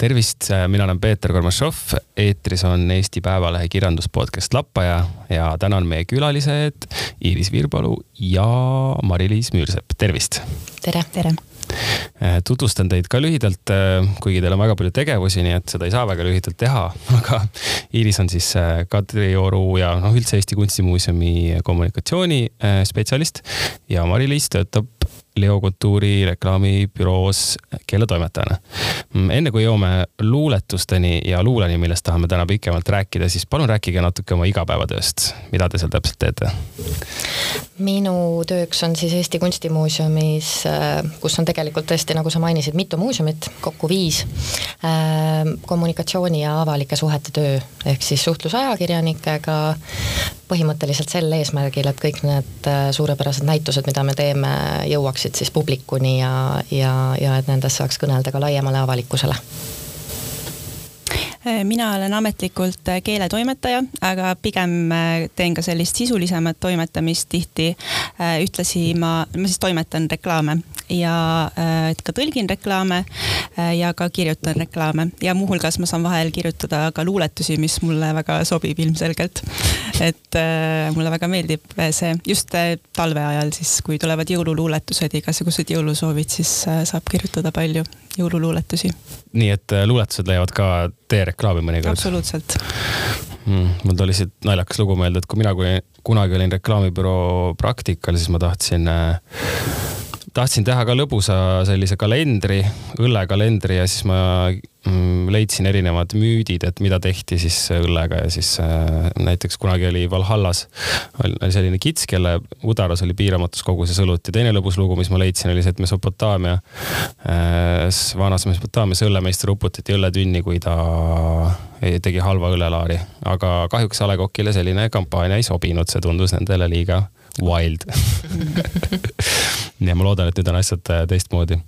tervist, mina olen Peeter Kormašov, eetris on Eesti Päevalehe kirjanduspodcast Lappaja ja täna on meie külalised Iiris Virbalu ja Mari-Liis Müürsepp, tervist. tere. tere tutvustan teid ka lühidalt, kuigi teil on väga palju tegevusi, nii et seda ei saa väga lühidalt teha, aga Iiris on siis Kadrioru ja noh, üldse Eesti Kunstimuuseumi kommunikatsioonispetsialist ja Mari-Liis töötab Leo Kultuuri reklaamibüroos keeletoimetajana. Enne kui jõuame luuletusteni ja luuleni, millest tahame täna pikemalt rääkida, siis palun rääkige natuke oma igapäevatööst. mida te seal täpselt teete? minu tööks on siis Eesti Kunstimuuseumis, äh, kus on tegelikult tõesti, nagu sa mainisid, mitu muuseumit, kokku viis, äh, kommunikatsiooni ja avalike suhete töö, ehk siis suhtlus ajakirjanikega, põhimõtteliselt sel eesmärgil, et kõik need äh, suurepärased näitused, mida me teeme, jõuaksid siis publikuni ja, ja, ja et nendest saaks kõnelda ka laiemale avalikkusele mina olen ametlikult äh, keeletoimetaja, aga pigem äh, teen ka sellist sisulisemat toimetamist tihti. ühtlasi ma, ma siis toimetan reklaame ja ka tõlgin reklaame ja ka kirjutan reklaame ja muuhulgas ma saan vahel kirjutada ka luuletusi, mis mulle väga sobib ilmselgelt. et mulle väga meeldib see just talve ajal siis, kui tulevad jõululuuletused, igasugused jõulusoovid, siis saab kirjutada palju jõululuuletusi. nii et luuletused leiavad ka tee reklaami mõnikord. absoluutselt mm,. mul tuli siit naljakas lugu meelde, et kui mina, kui kunagi olin reklaamibüroo praktikal, siis ma tahtsin äh, tahtsin teha ka lõbusa sellise kalendri, õllekalendri ja siis ma mm, leidsin erinevad müüdid, et mida tehti siis õllega ja siis äh, näiteks kunagi oli Valhallas oli selline kits, kelle udaras oli piiramatus koguses õlut ja teine lõbus lugu, mis ma leidsin, oli see, et Mesopotaamia äh,, vanas Mesopotaamias õllemeister uputati õlletünni, kui ta tegi halva õllelaari, aga kahjuks A Le Coqile selline kampaania ei sobinud, see tundus nendele liiga wild ja ma loodan, et nüüd on asjad äh, teistmoodi.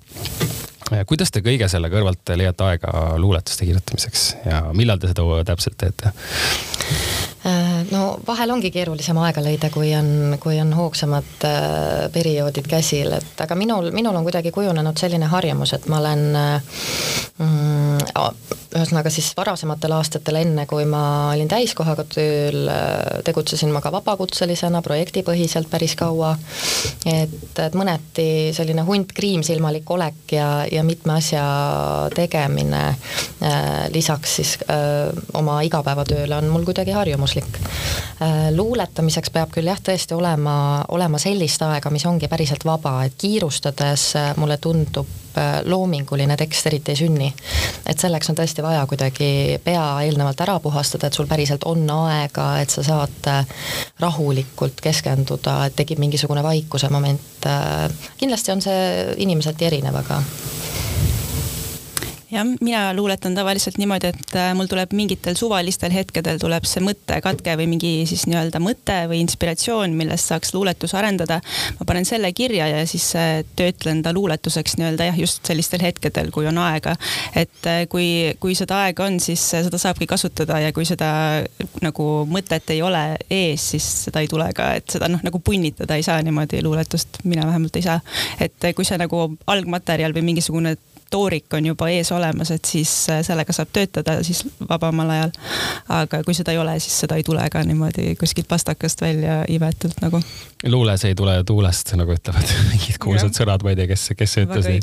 kuidas te kõige selle kõrvalt leiate aega luuletuste kirjutamiseks ja millal te seda täpselt teete? Äh, no vahel ongi keerulisem aega leida, kui on, kui on hoogsamad äh, perioodid käsil, et aga minul, minul on kuidagi kujunenud selline harjumus, et ma olen mm, ühesõnaga siis varasematel aastatel, enne kui ma olin täiskohaga tööl, tegutsesin ma ka vabakutselisena projektipõhiselt päris kaua. et, et mõneti selline hunt kriimsilmalik olek ja, ja mitme asja tegemine äh, lisaks siis äh, oma igapäevatööle on mul kuidagi harjumuslik äh,. luuletamiseks peab küll jah, tõesti olema, olema sellist aega, mis ongi päriselt vaba, et kiirustades äh, mulle tundub loominguline tekst eriti ei sünni. et selleks on tõesti tõesti vaja kuidagi pea eelnevalt ära puhastada, et sul päriselt on aega, et sa saad äh, rahulikult keskenduda, et tekib mingisugune vaikuse moment. Äh, kindlasti on see inimeseti erinev, aga jah, mina luuletan tavaliselt niimoodi, et äh, mul tuleb mingitel suvalistel hetkedel tuleb see mõttekatke või mingi siis nii-öelda mõte või inspiratsioon, millest saaks luuletus arendada. ma panen selle kirja ja siis äh, töötlen ta luuletuseks nii-öelda jah, just sellistel hetkedel, kui on aega. et äh, kui, kui seda aega on, siis seda saabki kasutada ja kui seda nagu mõtet ei ole ees, siis seda ei tule ka, et seda noh, nagu punnitada ei saa niimoodi luuletust, mina vähemalt ei saa. et kui see nagu algmaterjal või mingisugune toorik on juba ees olemas, et siis äh, sellega saab töötada siis vabamal ajal. aga kui seda ei ole, siis seda ei tule ka niimoodi kuskilt pastakast välja imetult nagu. luules ei tule tuulest, nagu ütlevad mingid kuulsad sõnad, ma ei tea, kes, kes see ütles nii.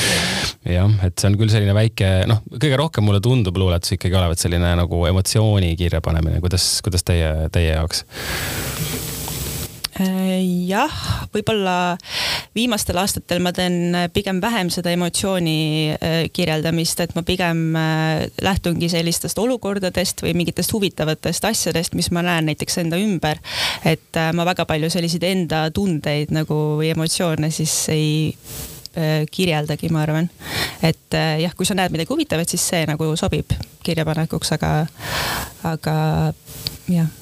jah, et see on küll selline väike, noh, kõige rohkem mulle tundub luuletus ikkagi olevat selline nagu emotsiooni kirjapanemine, kuidas, kuidas teie, teie jaoks? Äh, jah, võib-olla viimastel aastatel ma teen pigem vähem seda emotsiooni äh, kirjeldamist, et ma pigem äh, lähtungi sellistest olukordadest või mingitest huvitavatest asjadest, mis ma näen näiteks enda ümber. et ma väga palju selliseid enda tundeid nagu või emotsioone siis ei kirjeldagi, ma arvan. et jah, kui sa näed midagi huvitavat, siis see nagu sobib kirjapanekuks, aga, aga jah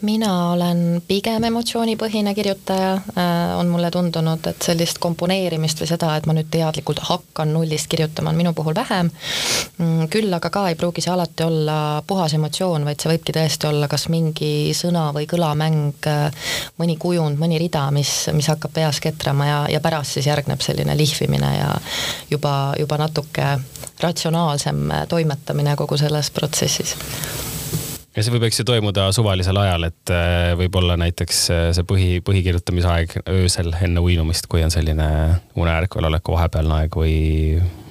mina olen pigem emotsioonipõhine kirjutaja, äh, on mulle tundunud, et sellist komponeerimist või seda, et ma nüüd teadlikult hakkan nullist kirjutama, on minu puhul vähem. Mm, küll aga ka ei pruugi see alati olla puhas emotsioon, vaid see võibki tõesti olla kas mingi sõna või kõlamäng, äh, mõni kujund, mõni rida, mis, mis hakkab peas ketrama ja, ja pärast siis järgneb selline lihvimine ja juba, juba natuke ratsionaalsem toimetamine kogu selles protsessis ja see võib, eks ju, toimuda suvalisel ajal, et äh, võib-olla näiteks äh, see põhi, põhikirjutamisaeg öösel enne uinumist, kui on selline uneärkvel oleku vahepealne aeg või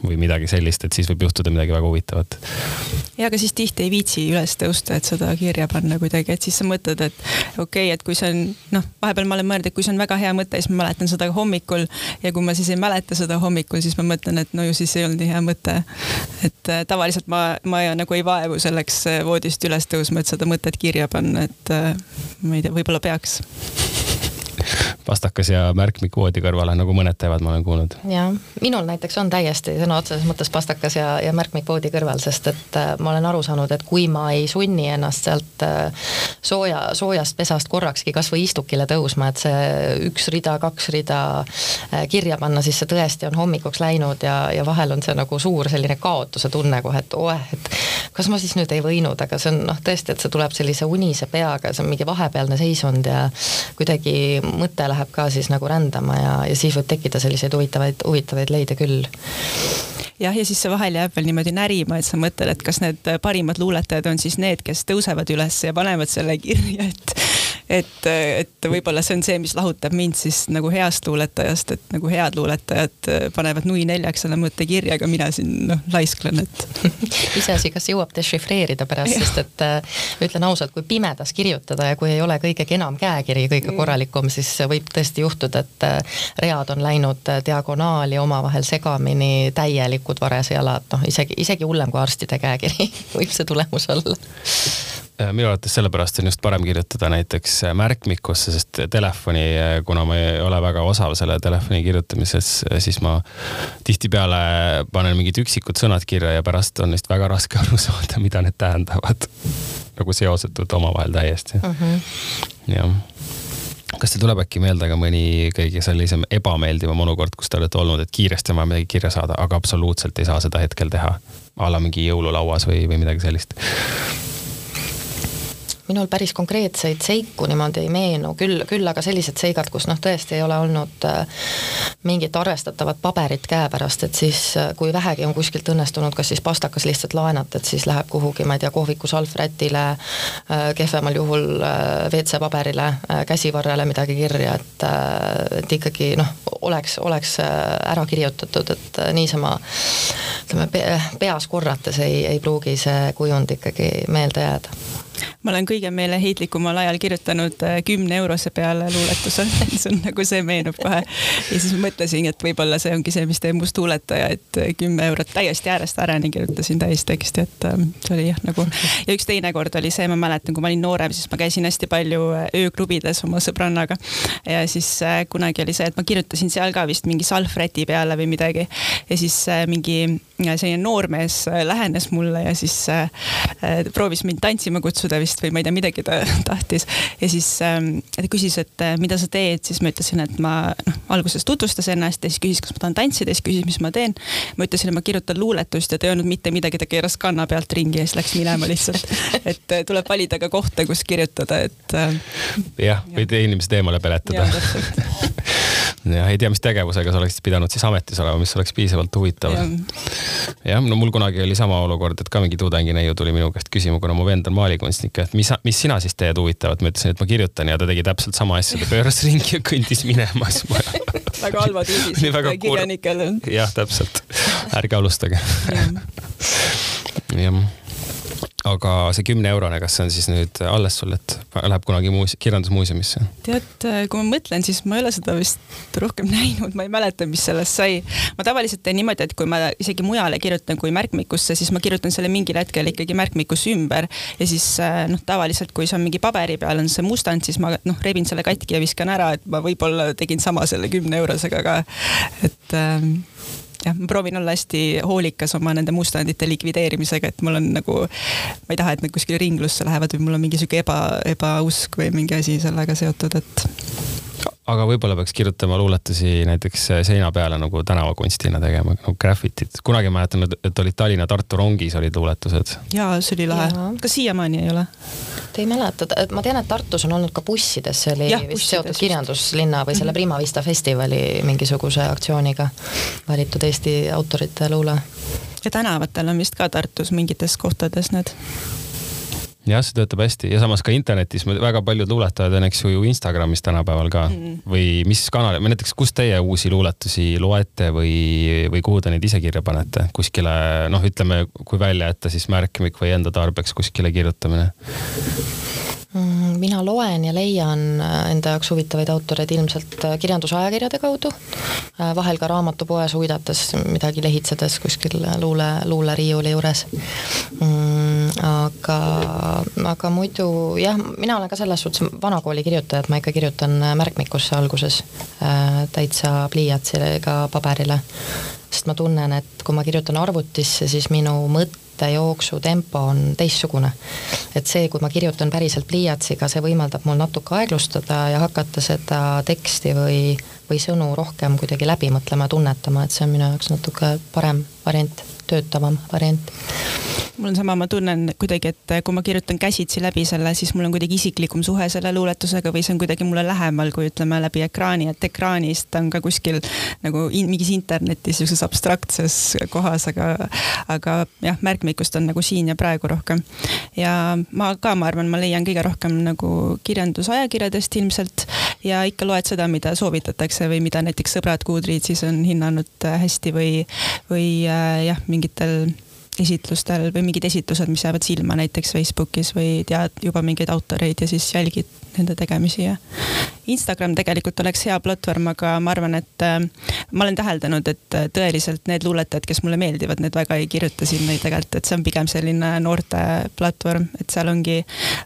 või midagi sellist, et siis võib juhtuda midagi väga huvitavat. ja aga siis tihti ei viitsi üles tõusta, et seda kirja panna kuidagi, et siis sa mõtled, et okei okay,, et kui see on noh, vahepeal ma olen mõelnud, et kui see on väga hea mõte, siis ma mäletan seda hommikul ja kui ma siis ei mäleta seda hommikul, siis ma mõtlen, et no ju siis ei olnud nii hea mõte. et äh, tavaliselt ma, ma ei, nagu ei vaevu selleks voodist üles tõusma, et seda mõtet kirja panna, et äh, ma ei tea, võib-olla peaks pastakas ja märkmik voodi kõrvale, nagu mõned teevad, ma olen kuulnud. jah, minul näiteks on täiesti sõna otseses mõttes pastakas ja, ja märkmik voodi kõrval, sest et äh, ma olen aru saanud, et kui ma ei sunni ennast sealt äh, sooja, soojast pesast korrakski kasvõi istukile tõusma, et see üks rida, kaks rida äh, kirja panna, siis see tõesti on hommikuks läinud ja, ja vahel on see nagu suur selline kaotuse tunne kohe, et oeh, et kas ma siis nüüd ei võinud, aga see on noh, tõesti, et see tuleb sellise unise peaga, see on mingi vahepealne seisund ja kuidagi mõte läheb läheb ka siis nagu rändama ja, ja siis võib tekkida selliseid huvitavaid, huvitavaid leide küll. Jah, ja siis see vahel jääb veel niimoodi närima, et sa mõtled, et kas need parimad luuletajad on siis need, kes tõusevad üles ja panevad selle kirja, et et, et võib-olla see on see, mis lahutab mind siis nagu heast luuletajast, et nagu head luuletajad panevad nui neljaks selle mõtte kirja, aga mina siin noh, laisklen, et iseasi, kas jõuab dešifreerida pärast, sest et äh, ütlen ausalt, kui pimedas kirjutada ja kui ei ole kõige kenam käekiri kõige mm. korralikum, siis võib tõesti juhtuda, et äh, read on läinud äh, diagonaali omavahel segamini, täielikud varesejalad, noh isegi, isegi hullem kui arstide käekiri võib see tulemus olla Äh, minu arvates sellepärast on just parem kirjutada näiteks äh, märkmikusse, sest telefoni, äh, kuna ma ei ole väga osav selle telefoni kirjutamises, siis ma tihtipeale panen mingid üksikud sõnad kirja ja pärast on neist väga raske aru saada, mida need tähendavad. nagu seosetud omavahel täiesti. Mhm. -huh. jah kas teil tuleb äkki meelde ka mõni kõige sellisem ebameeldivam olukord, kus te olete olnud, et kiiresti on vaja midagi kirja saada, aga absoluutselt ei saa seda hetkel teha? a la mingi jõululauas või, või midagi sellist minul päris konkreetseid seiku niimoodi ei meenu, küll, küll aga sellised seigad, kus noh, tõesti ei ole olnud äh, mingit arvestatavat paberit käepärast, et siis äh, kui vähegi on kuskilt õnnestunud kas siis pastakas lihtsalt laenata, et siis läheb kuhugi, ma ei tea, kohviku salvrätile, äh, kehvemal juhul WC-paberile, käsivarrele midagi kirja, et, et ikkagi noh, oleks, oleks ära kirjutatud, et niisama ütleme, peas korrates ei, ei pruugi see kujund ikkagi meelde jääda ma olen kõige meeleheitlikumal ajal kirjutanud äh, kümne eurose peale luuletuse see on nagu see meenub kohe. ja siis mõtlesin, et võib-olla see ongi see, mis teeb must luuletaja, et äh, kümme eurot täiesti äärest ääreni kirjutasin täisteksti, et ähm, see oli jah nagu. ja üks teine kord oli see, ma mäletan, kui ma olin noorem, siis ma käisin hästi palju äh, ööklubides oma sõbrannaga. ja siis kunagi oli see, et ma kirjutasin seal ka vist mingi salvräti peale või midagi. ja siis mingi selline noormees lähenes mulle ja siis proovis mind tantsima kutsuda vist või ma ei tea, midagi ta tahtis. ja siis ähm, ta küsis, et äh, mida sa teed, siis ma ütlesin, et ma noh, alguses tutvustas ennast ja siis küsis, kas ma tahan tantsida, siis küsis, mis ma teen. ma ütlesin, et ma kirjutan luuletust ja ta ei öelnud mitte midagi, ta keeras kanna pealt ringi ja siis läks minema lihtsalt. et äh, tuleb valida ka kohta, kus kirjutada, et äh,. jah, võid inimesed eemale peletada. jah, ei tea, mis tegevusega sa oleksid pidanud siis ametis olema, mis oleks piisavalt huvitav. jah, no mul kunagi oli sama olukord, et ka mingi tudengineiu tuli minu käest küsima, kuna mu vend on maalikunstnik, et mis, mis sina siis teed huvitavat, ma ütlesin, et ma kirjutan ja ta tegi täpselt sama asja, ta pööras ringi ja kõndis minema. Väga halvad uudised kirjanikele. jah, täpselt, ärge alustage. jah aga see kümne-eurone, kas see on siis nüüd alles sul, et läheb kunagi muus-, kirjandusmuuseumisse? tead, kui ma mõtlen, siis ma ei ole seda vist rohkem näinud, ma ei mäleta, mis sellest sai. ma tavaliselt teen niimoodi, et kui ma isegi mujale kirjutan kui märkmikusse, siis ma kirjutan selle mingil hetkel ikkagi märkmikusse ümber ja siis noh, tavaliselt kui see on mingi paberi peal on see mustand, siis ma noh, rebin selle katki ja viskan ära, et ma võib-olla tegin sama selle kümne eurosega ka, et ähm, jah, ma proovin olla hästi hoolikas oma nende mustandite likvideerimisega, et mul on nagu, ma ei taha, et nad kuskile ringlusse lähevad või mul on mingi sihuke eba, ebausk või mingi asi sellega seotud, et aga võib-olla peaks kirjutama luuletusi näiteks seina peale nagu tänavakunstina tegema, nagu graffitit. kunagi mäletan, et olid Tallinna-Tartu rongis olid luuletused. jaa, see oli lahe. kas siiamaani ei ole? ei mäleta, ma tean, et Tartus on olnud ka bussides, see oli ja, vist seotud kirjanduslinna või selle mhm. Prima Vista festivali mingisuguse aktsiooniga valitud Eesti autorite luule. ja tänavatel on vist ka Tartus mingites kohtades need jah, see töötab hästi. Ja samas ka internetis väga paljud luuletajad on, eks ju, Instagramis tänapäeval ka. Mm. või mis kanal, või näiteks, kus teie uusi luuletusi loete või, või kuhu te neid ise kirja panete, kuskile noh, ütleme, kui välja jätta siis märkmik või enda tarbeks kuskile kirjutamine mina loen ja leian äh, enda jaoks huvitavaid autoreid ilmselt äh, kirjandusajakirjade kaudu, äh, vahel ka raamatupoes uidates midagi lehitsedes kuskil luule, luuleriiuli juures mm,. aga, aga muidu jah, mina olen ka selles suhtes vanakooli kirjutaja, et ma ikka kirjutan märkmikusse alguses täitsa pliiatsiga paberile sest ma tunnen, et kui ma kirjutan arvutisse, siis minu mõte mõttejooksu tempo on teistsugune. et see, kui ma kirjutan päriselt pliiatsiga, see võimaldab mul natuke aeglustada ja hakata seda teksti või, või sõnu rohkem kuidagi läbi mõtlema ja tunnetama, et see on minu jaoks natuke parem variant, töötavam variant mul on sama, ma tunnen kuidagi, et kui ma kirjutan käsitsi läbi selle, siis mul on kuidagi isiklikum suhe selle luuletusega või see on kuidagi mulle lähemal, kui ütleme läbi ekraani, et ekraanist on ka kuskil nagu in, mingis internetis sihukeses abstraktses kohas, aga, aga jah, märkmikust on nagu siin ja praegu rohkem. ja ma ka, ma arvan, ma leian kõige rohkem nagu kirjandusajakirjadest ilmselt ja ikka loed seda, mida soovitatakse või mida näiteks sõbrad Goodreadsis on hinnanud hästi või, või äh, jah, mingitel esitlustel või mingid esitlused, mis jäävad silma näiteks Facebookis või tead juba mingeid autoreid ja siis jälgid nende tegemisi ja. Instagram tegelikult oleks hea platvorm, aga ma arvan, et äh, ma olen täheldanud, et äh, tõeliselt need luuletajad, kes mulle meeldivad, need väga ei kirjuta sinna tegelikult, et see on pigem selline noorte platvorm, et seal ongi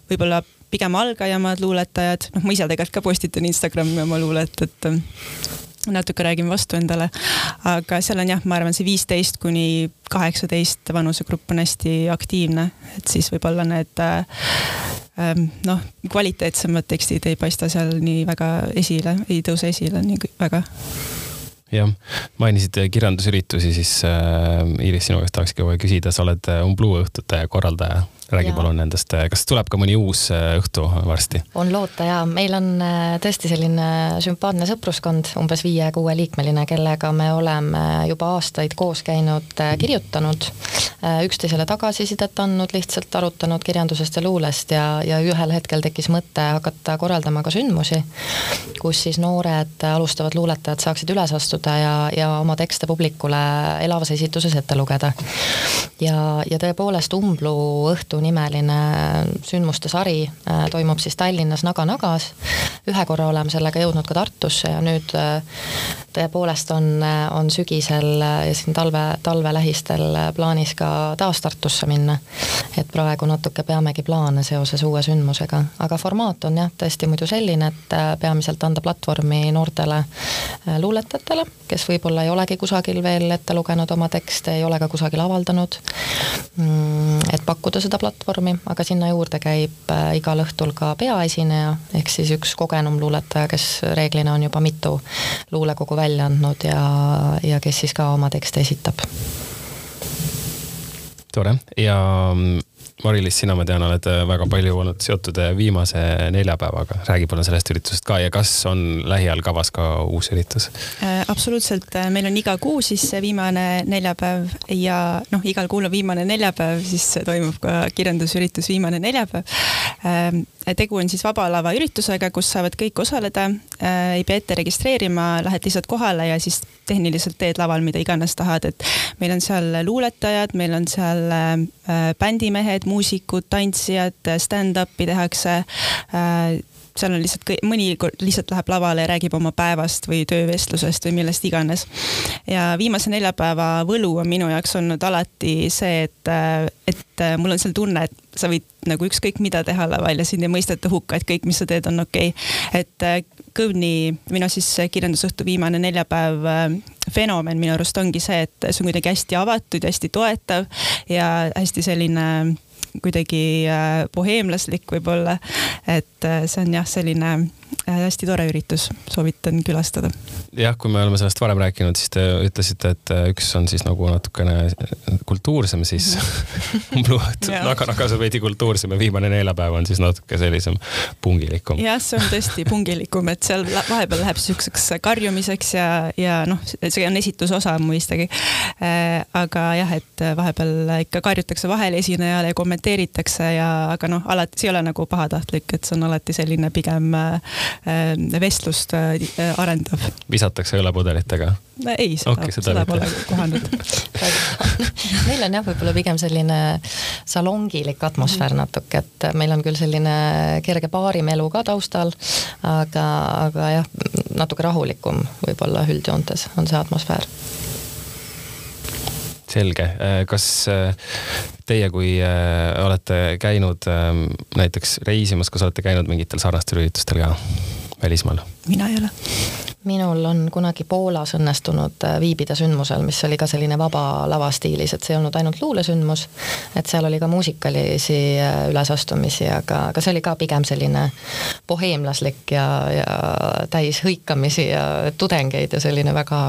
võib-olla pigem algajamad luuletajad, noh, ma ise tegelikult ka postitan Instagrami oma luulet, et natuke räägin vastu endale. aga seal on jah, ma arvan, see viisteist kuni kaheksateist vanusegrupp on hästi aktiivne, et siis võib-olla need äh, ähm, noh, kvaliteetsemad tekstid ei paista seal nii väga esile, ei tõuse esile nii väga. Jah, mainisid kirjandusüritusi, siis äh, Iiris, sinu käest tahakski kohe küsida, sa oled Umbluu õhtute korraldaja räägi palun nendest, kas tuleb ka mõni uus äh, õhtu varsti? on loota ja meil on äh, tõesti selline sümpaatne sõpruskond, umbes viie-kuueliikmeline, kellega me oleme juba aastaid koos käinud, kirjutanud, üksteisele tagasisidet andnud, lihtsalt arutanud kirjandusest ja luulest ja, ja ühel hetkel tekkis mõte hakata korraldama ka sündmusi, kus siis noored alustavad luuletajad saaksid üles astuda ja, ja oma tekste publikule elavas esituses ette lugeda. ja, ja tõepoolest Umblu õhtu nimeline sündmuste sari äh, toimub siis Tallinnas Naga-Nagas. ühe korra oleme sellega jõudnud ka Tartusse ja nüüd äh, tõepoolest on, äh, on sügisel ja siin talve, talve lähistel plaanis ka taas Tartusse minna. et praegu natuke peamegi plaane seoses uue sündmusega, aga formaat on jah, tõesti muidu selline, et peamiselt anda platvormi noortele luuletajatele, kes võib-olla ei olegi kusagil veel ette lugenud oma tekste, ei ole ka kusagil avaldanud. Mm, et pakkuda seda platvormi platvormi, aga sinna juurde käib äh, igal õhtul ka peaesineja, ehk siis üks kogenum luuletaja, kes reeglina on juba mitu luulekogu välja andnud ja, ja kes siis ka oma tekste esitab. tore ja mm, Mari-Liis, sina, ma tean, oled äh, väga palju olnud seotud äh, viimase neljapäevaga, räägi palun sellest üritusest ka ja kas on lähiajal kavas ka uus üritus? Äh, absoluutselt, meil on iga kuu siis viimane neljapäev ja noh, igal kuul on viimane neljapäev, siis toimub ka kirjandusüritus Viimane neljapäev. tegu on siis Vaba Lava üritusega, kus saavad kõik osaleda, ei pea ette registreerima, lähed lihtsalt kohale ja siis tehniliselt teed laval mida iganes tahad, et meil on seal luuletajad, meil on seal bändimehed, muusikud, tantsijad, stand-up'i tehakse äh, seal on lihtsalt mõni lihtsalt läheb lavale ja räägib oma päevast või töövestlusest või millest iganes. ja viimase neljapäeva võlu on minu jaoks olnud alati see, et, et mul on seal tunne, et sa võid nagu ükskõik mida teha laval ja sind ei mõisteta hukka, et kõik, mis sa teed, on okei okay.. et Kõvni, minu siis kirjandusõhtu viimane neljapäev fenomen minu arust ongi see, et see on kuidagi hästi avatud ja hästi toetav ja hästi selline kuidagi äh, boheemlaslik võib-olla. et äh, see on jah, selline hästi tore üritus, soovitan külastada. jah, kui me oleme sellest varem rääkinud, siis te ütlesite, et äh, üks on siis nagu natukene kultuursem, siis aga aga see veidi kultuursem ja viimane neljapäev on siis natuke sellisem pungilikum. jah, see on tõesti pungilikum, et seal vahepeal läheb siukseks karjumiseks ja, ja noh, see on esitusosa mõistagi. Äh, aga jah, et vahepeal ikka karjutakse vahele esinejale ja kommenteeritakse ja, aga noh, alati see ei ole nagu pahatahtlik, et see on alati selline pigem Äh, vestlust äh, arendav. visatakse õlepudelitega? ei, seda okay,, seda, seda pole kohanud meil on jah, võib-olla pigem selline salongilik atmosfäär natuke, et meil on küll selline kerge baarimelu ka taustal, aga, aga jah, natuke rahulikum võib-olla üldjoontes on see atmosfäär selge, äh, kas teie, kui olete käinud näiteks reisimas, kas olete käinud mingitel sarnastel üritustel ka? Välismaal? mina ei ole. minul on kunagi Poolas õnnestunud äh, viibida sündmusel, mis oli ka selline vaba lava stiilis, et see ei olnud ainult luulesündmus, et seal oli ka muusikalisi äh, ülesastumisi, aga, aga see oli ka pigem selline boheemlaslik ja, ja täis hõikamisi ja tudengeid ja selline väga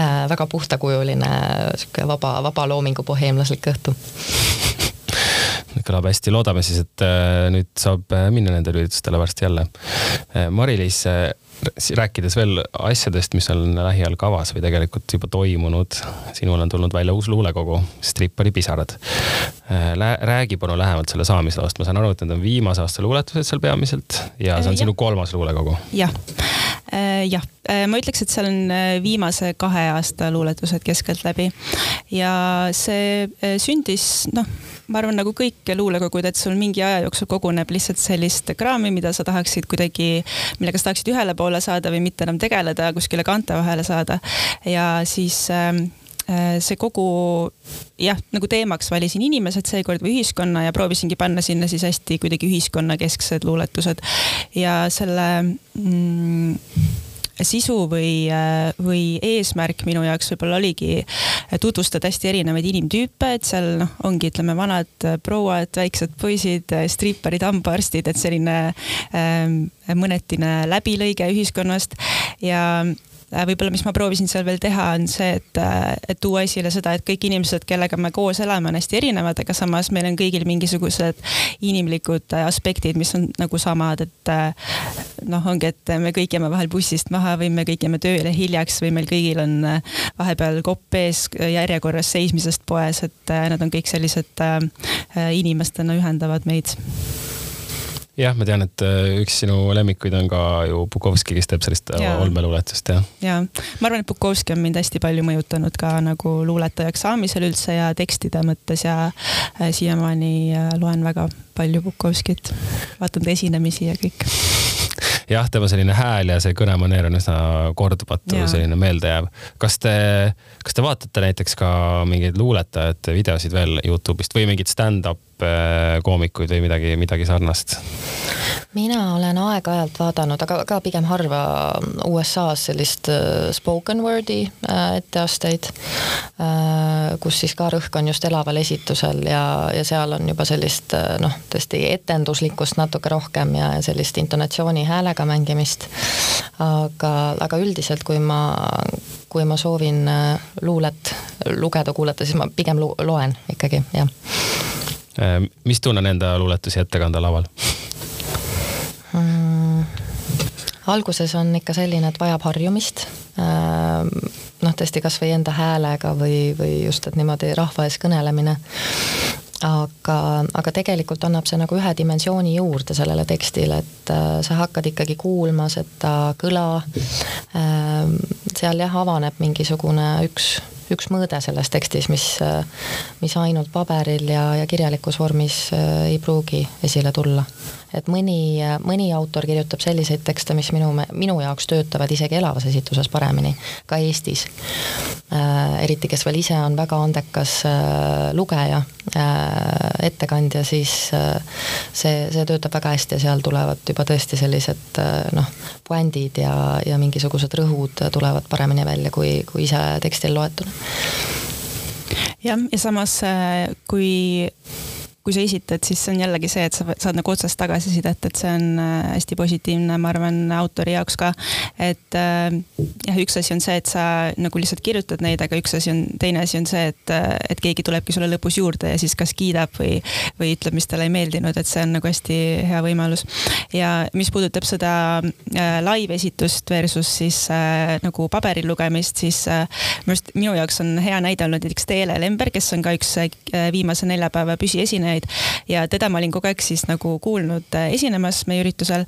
äh,, väga puhtakujuline sihuke vaba, vaba loomingu boheemlaslik õhtu kõlab hästi, loodame siis, et äh, nüüd saab äh, minna nendele üritustele varsti jälle. Äh, Mari-Liis, rääkides veel asjadest, mis on lähiajal kavas või tegelikult juba toimunud, sinul on tulnud välja uus luulekogu, Strippari pisarad. räägi palun lähemalt selle saamisloost, ma saan aru, et need on viimase aasta luuletused seal peamiselt ja see on ja. sinu kolmas luulekogu. jah jah, ma ütleks, et seal on viimase kahe aasta luuletused keskeltläbi ja see sündis noh ma arvan, nagu kõik luulekogud, et sul mingi aja jooksul koguneb lihtsalt sellist kraami, mida sa tahaksid kuidagi, millega sa tahaksid ühele poole saada või mitte enam tegeleda, kuskile kaante vahele saada. ja siis ähm, äh, see kogu jah, nagu teemaks valisin inimesed seekord või ühiskonna ja proovisingi panna sinna siis hästi kuidagi ühiskonnakesksed luuletused ja selle mm, sisu või, äh, või eesmärk minu jaoks võib-olla oligi tutvustada hästi erinevaid inimtüüpe, et seal noh, ongi, ütleme, vanad prouad, väiksed poisid, stripparid, hambaarstid, et selline ähm, mõnetine läbilõige ühiskonnast. Ja Äh, võib-olla, mis ma proovisin seal veel teha, on see, et, äh, et tuua esile seda, et kõik inimesed, kellega me koos elame, on hästi erinevad, aga samas meil on kõigil mingisugused inimlikud äh, aspektid, mis on nagu samad, et noh, ongi, et me kõik jääme vahel bussist maha või me kõik jääme tööle hiljaks või meil kõigil on vahepeal kopp ees järjekorras seismisest poes, et nad on kõik sellised inimestena ühendavad meid jah, ma tean, et äh, üks sinu lemmikuid on ka ju Bukovski, kes teeb sellist äh, olmeluuletust, jah. ja ma arvan, et Bukovski on mind hästi palju mõjutanud ka nagu luuletajaks saamisel üldse ja tekstide mõttes ja äh, siiamaani loen väga palju Bukovskit, vaatan ta esinemisi ja kõik. Jah, tema selline hääl ja see kõnemaneer on üsna kordumatu, selline meeldejääv. kas te, kas te vaatate näiteks ka mingeid luuletajate videosid veel Youtube'ist või mingit stand-up Äh, koomikuid või midagi, midagi sarnast? mina olen aeg-ajalt vaadanud, aga ka pigem harva USA-s sellist äh, spoken word'i äh, etteasteid, kus siis ka rõhk on just elaval esitusel ja, ja seal on juba sellist noh, tõesti etenduslikkust natuke rohkem ja sellist intonatsiooni häälega mängimist. aga, aga üldiselt, kui ma, kui ma soovin luulet lugeda, kuulata, siis ma pigem loen ikkagi, jah Äh, mis tunne nende luuletusi ette kanda laval mm,? alguses on ikka selline, et vajab harjumist. Äh, noh, tõesti kasvõi enda häälega või, või just, et niimoodi rahva ees kõnelemine aga, aga tegelikult annab see nagu ühe dimensiooni juurde sellele tekstile, et äh, sa hakkad ikkagi kuulma seda kõla. seal jah, avaneb mingisugune üks üks mõõde selles tekstis, mis, mis ainult paberil ja, ja kirjalikus vormis ei pruugi esile tulla et mõni, mõni autor kirjutab selliseid tekste, mis minu, minu jaoks töötavad isegi elavas esituses paremini, ka Eestis äh,. eriti, kes veel ise on väga andekas äh, lugeja äh,, ettekandja, siis see, see töötab väga hästi ja seal tulevad juba tõesti sellised noh, puändid ja, ja mingisugused rõhud tulevad paremini välja, kui, kui ise tekstil loetuna jah, ja samas kui kui sa esitad, siis see on jällegi see, et sa saad nagu otsest tagasisidet, et see on äh, hästi positiivne, ma arvan, autori jaoks ka. et äh, jah, üks asi on see, et sa nagu lihtsalt kirjutad neid, aga üks asi on, teine asi on see, et, äh, et keegi tulebki sulle lõpus juurde ja siis kas kiidab või, või ütleb, mis talle ei meeldinud, et see on nagu hästi hea võimalus. ja mis puudutab seda live-esitust versus siis nagu paberil lugemist, siis minu arust minu jaoks on hea näide olnud näiteks Teele Lember, kes on ka üks viimase neljapäeva püsiesinejaid esinejaid ja teda ma olin kogu aeg siis nagu kuulnud äh, esinemas meie üritusel.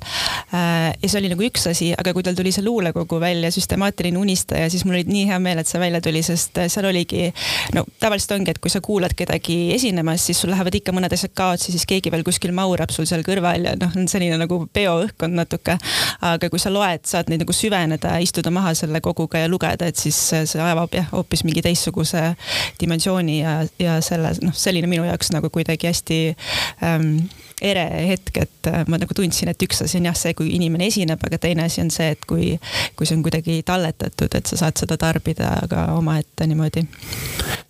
Äh, ja see oli nagu üks asi, aga kui tal tuli see luulekogu välja, süstemaatiline unistaja, siis mul oli nii hea meel, et see välja tuli, sest äh, seal oligi, no tavaliselt ongi, et kui sa kuulad kedagi esinemas, siis sul lähevad ikka mõned asjad kaotsi, siis keegi veel kuskil maurab sul seal kõrval ja noh, on selline nagu peoõhkkond natuke. aga kui sa loed, saad neid nagu süveneda, istuda maha selle koguga ja lugeda, et siis see avab jah, hoopis mingi teistsuguse dimensiooni ja, ja selle noh, selline minu jaoks nagu kuidagi hästi hästi ähm, ere hetk, et äh, ma nagu tundsin, et üks asi on jah see, kui inimene esineb, aga teine asi on see, et kui, kui see on kuidagi talletatud, et sa saad seda tarbida ka omaette niimoodi.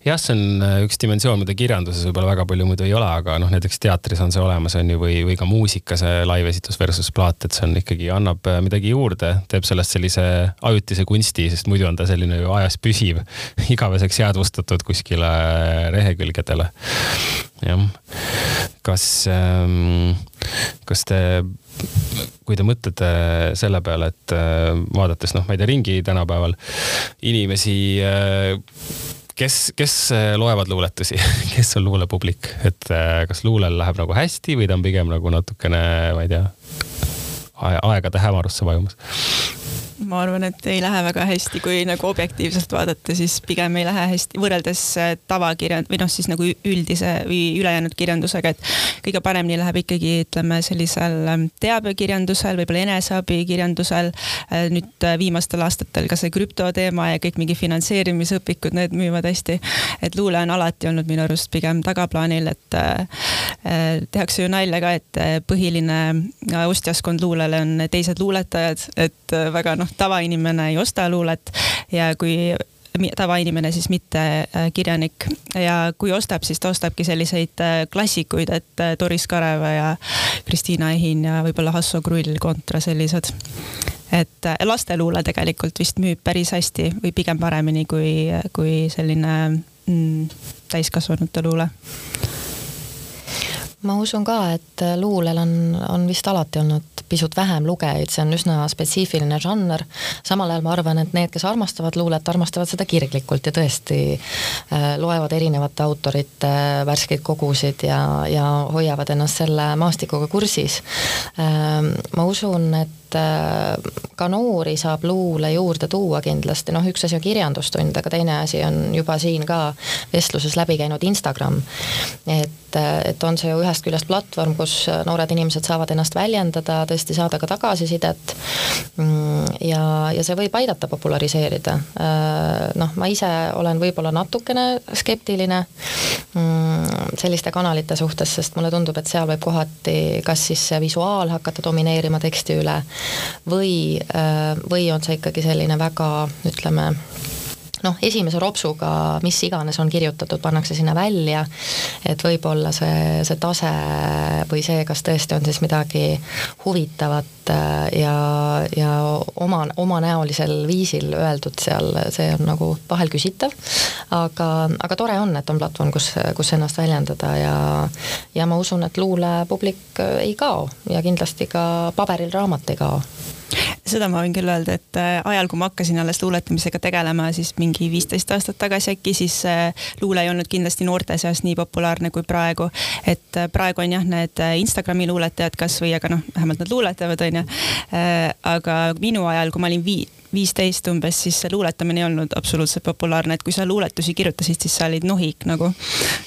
jah, see on äh, üks dimensioon, mida kirjanduses võib-olla väga palju muidu ei ole, aga noh, näiteks teatris on see olemas, on ju, või, või ka muusika, see live-esitus versus plaat, et see on ikkagi, annab äh, midagi juurde, teeb sellest sellise ajutise kunsti, sest muidu on ta selline ju ajas püsiv, igaveseks jäädvustatud kuskile lehekülgedele. jah, kas ähm, kas te, kui te mõtlete selle peale, et äh, vaadates noh, ma ei tea, ringi tänapäeval inimesi äh, kes, kes äh, loevad luuletusi, kes on luulepublik, et kas luulel läheb nagu hästi või ta on pigem nagu natukene, ma ei tea, aegade hämarusse vajumas? Ma arvan, et ei lähe väga hästi, kui nagu objektiivselt vaadata, siis pigem ei lähe hästi võrreldes äh, tavakirjand- või noh, siis nagu üldise või ülejäänud kirjandusega, et kõige paremini läheb ikkagi ütleme sellisel ähm, teabekirjandusel, võib-olla eneseabikirjandusel. Äh, nüüd äh, viimastel aastatel ka see krüptoteema ja kõik mingi finantseerimisõpikud, need müüvad hästi. et luule on alati olnud minu arust pigem tagaplaanil, et tehakse ju nalja ka, et põhiline ostjaskond luulele on teised luuletajad, et väga noh, tavainimene ei osta luulet ja kui tavainimene siis mitte äh, kirjanik ja kui ostab, siis ta ostabki selliseid äh, klassikuid, et äh, Doris Kareva ja Kristiina Ehin ja võib-olla Hasso Krull kontra sellised. et lasteluule tegelikult vist müüb päris hästi või pigem paremini kui, kui selline mm, täiskasvanute luule ma usun ka, et luulel on, on vist alati olnud pisut vähem lugejaid, see on üsna spetsiifiline žanr. samal ajal ma arvan, et need, kes armastavad luulet, armastavad seda kirglikult ja tõesti äh, loevad erinevate autorite värskeid kogusid ja, ja hoiavad ennast selle maastikuga kursis äh,. ma usun, et äh, ka noori saab luule juurde tuua kindlasti, noh, üks asi on kirjandustund, aga teine asi on juba siin ka vestluses läbi käinud Instagram. et, et on see ju ühest küljest platvorm, kus noored inimesed saavad ennast väljendada, tõesti saada ka tagasisidet. Mm, ja, ja see võib aidata populariseerida. Äh, noh, ma ise olen võib-olla natukene skeptiline mm, selliste kanalite suhtes, sest mulle tundub, et seal võib kohati kas siis visuaal hakata domineerima teksti üle või, äh, või on see ikkagi selline väga, ütleme, noh, esimese ropsuga, mis iganes on kirjutatud, pannakse sinna välja, et võib-olla see, see tase või see, kas tõesti on siis midagi huvitavat äh, ja, ja oma, omanäolisel viisil öeldud seal, see on nagu vahel küsitav, aga, aga tore on, et on platvorm, kus, kus ennast väljendada ja ja ma usun, et luulepublik ei kao ja kindlasti ka paberil raamat ei kao seda ma võin küll öelda, et äh, ajal, kui ma hakkasin alles luuletamisega tegelema, siis mingi viisteist aastat tagasi äkki, siis äh, luule ei olnud kindlasti noorte seas nii populaarne kui praegu. et äh, praegu on jah, need Instagrami luuletajad kasvõi, aga noh, vähemalt nad luuletavad, onju. aga minu ajal, kui ma olin vii-, viisteist umbes, siis see luuletamine ei olnud absoluutselt populaarne, et kui sa luuletusi kirjutasid, siis sa olid nohik nagu.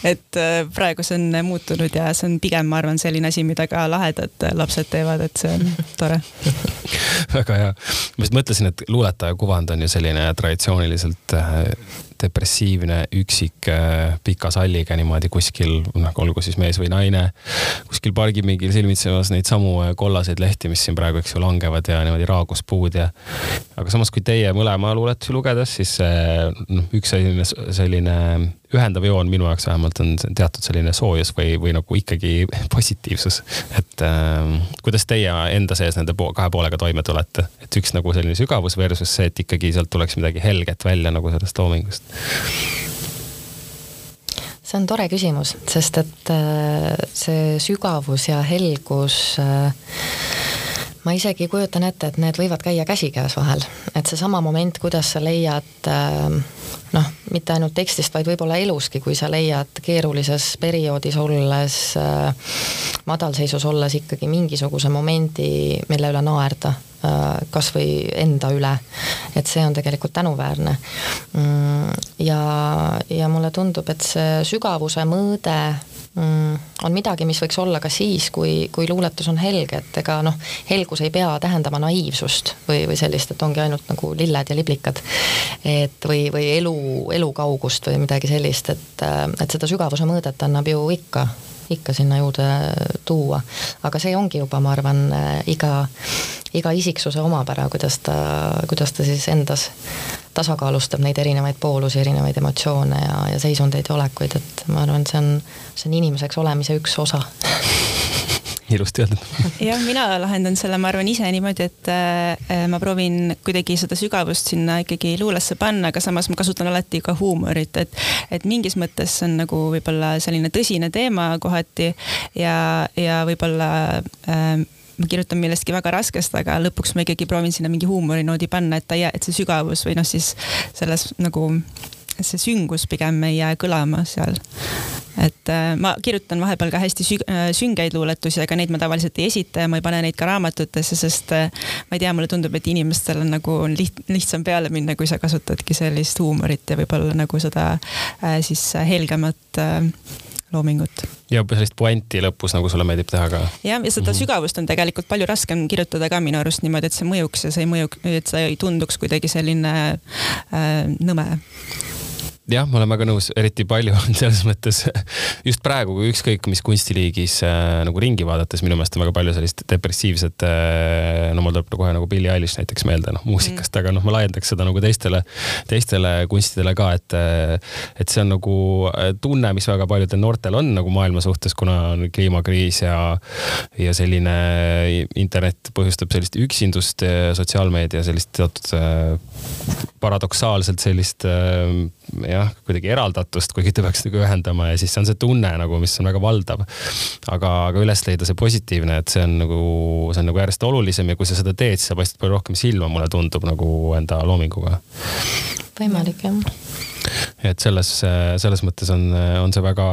et äh, praegu see on muutunud ja see on pigem, ma arvan, selline asi, mida ka lahedad lapsed teevad, et see on tore väga hea. ma just mõtlesin, et luuletaja kuvand on ju selline traditsiooniliselt äh, depressiivne üksik äh, pika salliga niimoodi kuskil, noh, olgu siis mees või naine, kuskil pargipingil silmitsemas neid samu äh, kollaseid lehti, mis siin praegu, eks ju, langevad ja niimoodi raaguspuud ja. aga samas, kui teie mõlema luuletusi lugedes, siis noh, üks selline, selline ühendav joon minu jaoks vähemalt on teatud selline soojus või, või nagu ikkagi positiivsus. et äh, kuidas teie enda sees nende po kahe poolega toime tulete, et üks nagu selline sügavus versus see, et ikkagi sealt tuleks midagi helget välja nagu sellest loomingust? see on tore küsimus, sest et äh, see sügavus ja helgus äh, ma isegi kujutan ette, et need võivad käia käsikäes vahel, et seesama moment, kuidas sa leiad äh, noh, mitte ainult tekstist, vaid võib-olla eluski, kui sa leiad keerulises perioodis olles, äh, madalseisus olles ikkagi mingisuguse momendi, mille üle naerda, äh, kas või enda üle. et see on tegelikult tänuväärne. Mm, ja, ja mulle tundub, et see sügavuse mõõde on midagi, mis võiks olla ka siis, kui, kui luuletus on helge, et ega noh, helgus ei pea tähendama naiivsust või, või sellist, et ongi ainult nagu lilled ja liblikad. et või, või elu, elukaugust või midagi sellist, et, et seda sügavuse mõõdet annab ju ikka ikka sinna juurde tuua. aga see ongi juba, ma arvan, iga, iga isiksuse omapära, kuidas ta, kuidas ta siis endas tasakaalustab neid erinevaid poolusi, erinevaid emotsioone ja, ja seisundeid ja olekuid, et ma arvan, see on, see on inimeseks olemise üks osa ilusti öeldud. jah, mina lahendan selle, ma arvan ise niimoodi, et äh, ma proovin kuidagi seda sügavust sinna ikkagi luulesse panna, aga samas ma kasutan alati ka huumorit, et, et mingis mõttes see on nagu võib-olla selline tõsine teema kohati ja, ja võib-olla äh, ma kirjutan millestki väga raskest, aga lõpuks ma ikkagi proovin sinna mingi huumorinoodi panna, et ta ei jää, et see sügavus või noh, siis selles nagu see süngus pigem ei jää kõlama seal. et äh, ma kirjutan vahepeal ka hästi süg, äh, süngeid luuletusi, aga neid ma tavaliselt ei esita ja ma ei pane neid ka raamatutesse, sest äh, ma ei tea, mulle tundub, et inimestel on nagu liht, lihtsam peale minna, kui sa kasutadki sellist huumorit ja võib-olla nagu seda siis helgemat äh, loomingut. ja sellist puanti lõpus, nagu sulle meeldib teha ka. jah, ja seda mm -hmm. sügavust on tegelikult palju raskem kirjutada ka minu arust niimoodi, et see mõjuks ja see ei mõju, et see ei tunduks kuidagi selline äh, nõme jah, ma olen väga nõus, eriti palju on selles mõttes just praegu, kui ükskõik mis kunstiliigis äh, nagu ringi vaadates, minu meelest on väga palju sellist depressiivset äh,, no mul tuleb kohe nagu Billie Eilish näiteks meelde, noh muusikast mm., aga noh, ma laiendaks seda nagu teistele, teistele kunstidele ka, et, et see on nagu äh, tunne, mis väga paljudel noortel on nagu maailma suhtes, kuna on kliimakriis ja, ja selline internet põhjustab sellist üksindust, sotsiaalmeedia sellist teatud äh, paradoksaalselt sellist äh, jah, kuidagi eraldatust, kuigi ta peaks nagu ühendama ja siis see on see tunne nagu, mis on väga valdav. aga, aga üles leida see positiivne, et see on nagu, see on nagu järjest olulisem ja kui sa seda teed, siis sa paistad palju rohkem silma, mulle tundub nagu enda loominguga. võimalik jah et selles, selles mõttes on, on see väga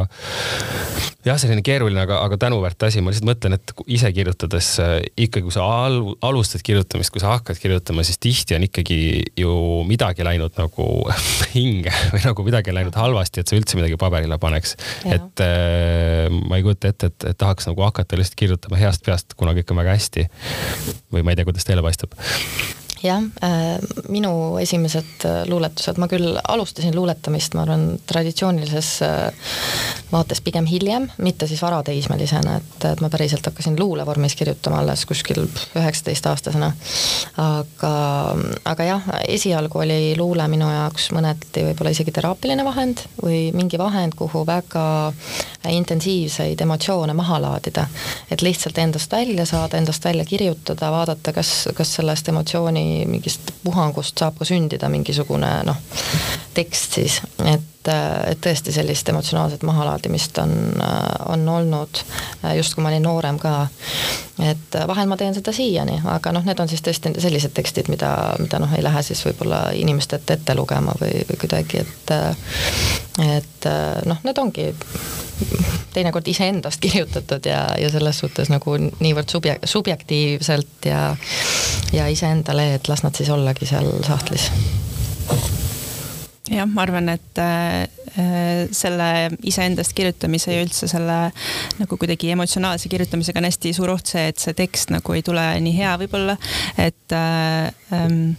jah, selline keeruline, aga, aga tänuväärt asi, ma lihtsalt mõtlen, et ise kirjutades ikkagi, kui sa al, alustad kirjutamist, kui sa hakkad kirjutama, siis tihti on ikkagi ju midagi läinud nagu hinge või nagu midagi läinud halvasti, et sa üldse midagi paberile paneks. et äh, ma ei kujuta ette, et, et tahaks nagu hakata lihtsalt kirjutama heast peast, kuna kõik on väga hästi. või ma ei tea, kuidas teile paistab jah, äh, minu esimesed äh, luuletused, ma küll alustasin luuletamist, ma arvan, traditsioonilises äh, vaates pigem hiljem, mitte siis varateismelisena, et, et ma päriselt hakkasin luulevormis kirjutama alles kuskil üheksateistaastasena. aga, aga jah, esialgu oli luule minu jaoks mõneti võib-olla isegi teraapiline vahend või mingi vahend, kuhu väga intensiivseid emotsioone maha laadida. et lihtsalt endast välja saada, endast välja kirjutada, vaadata, kas, kas sellest emotsiooni mingist puhangust saab ka sündida mingisugune noh, tekst siis, et, et tõesti sellist emotsionaalset mahalaadimist on, on olnud just kui ma olin noorem ka. et vahel ma teen seda siiani, aga noh, need on siis tõesti sellised tekstid, mida, mida noh, ei lähe siis võib-olla inimeste ette ette lugema või, või kuidagi, et et noh, need ongi teinekord iseendast kirjutatud ja, ja selles suhtes nagu niivõrd subje-, subjektiivselt ja ja iseendale, et las nad siis ollagi seal sahtlis jah, ma arvan, et äh, selle iseendast kirjutamise ja üldse selle nagu kuidagi emotsionaalse kirjutamisega on hästi suur oht see, et see tekst nagu ei tule nii hea võib-olla, et äh, ähm,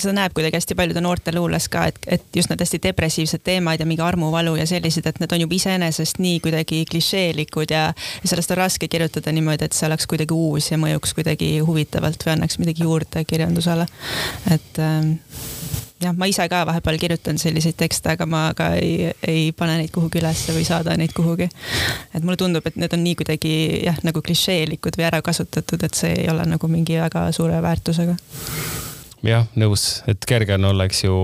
seda näeb kuidagi hästi paljude noorte luules ka, et, et just need hästi depressiivsed teemad ja mingi armuvalu ja sellised, et need on juba iseenesest nii kuidagi klišeelikud ja, ja sellest on raske kirjutada niimoodi, et see oleks kuidagi uus ja mõjuks kuidagi huvitavalt või annaks midagi juurde kirjandusele. et ähm, jah, ma ise ka vahepeal kirjutan selliseid tekste, aga ma ka ei, ei pane neid kuhugi ülesse või saada neid kuhugi. et mulle tundub, et need on nii kuidagi jah, nagu klišeelikud või ära kasutatud, et see ei ole nagu mingi väga suure väärtusega. Jah, nõus, et kerge on olla, eks ju,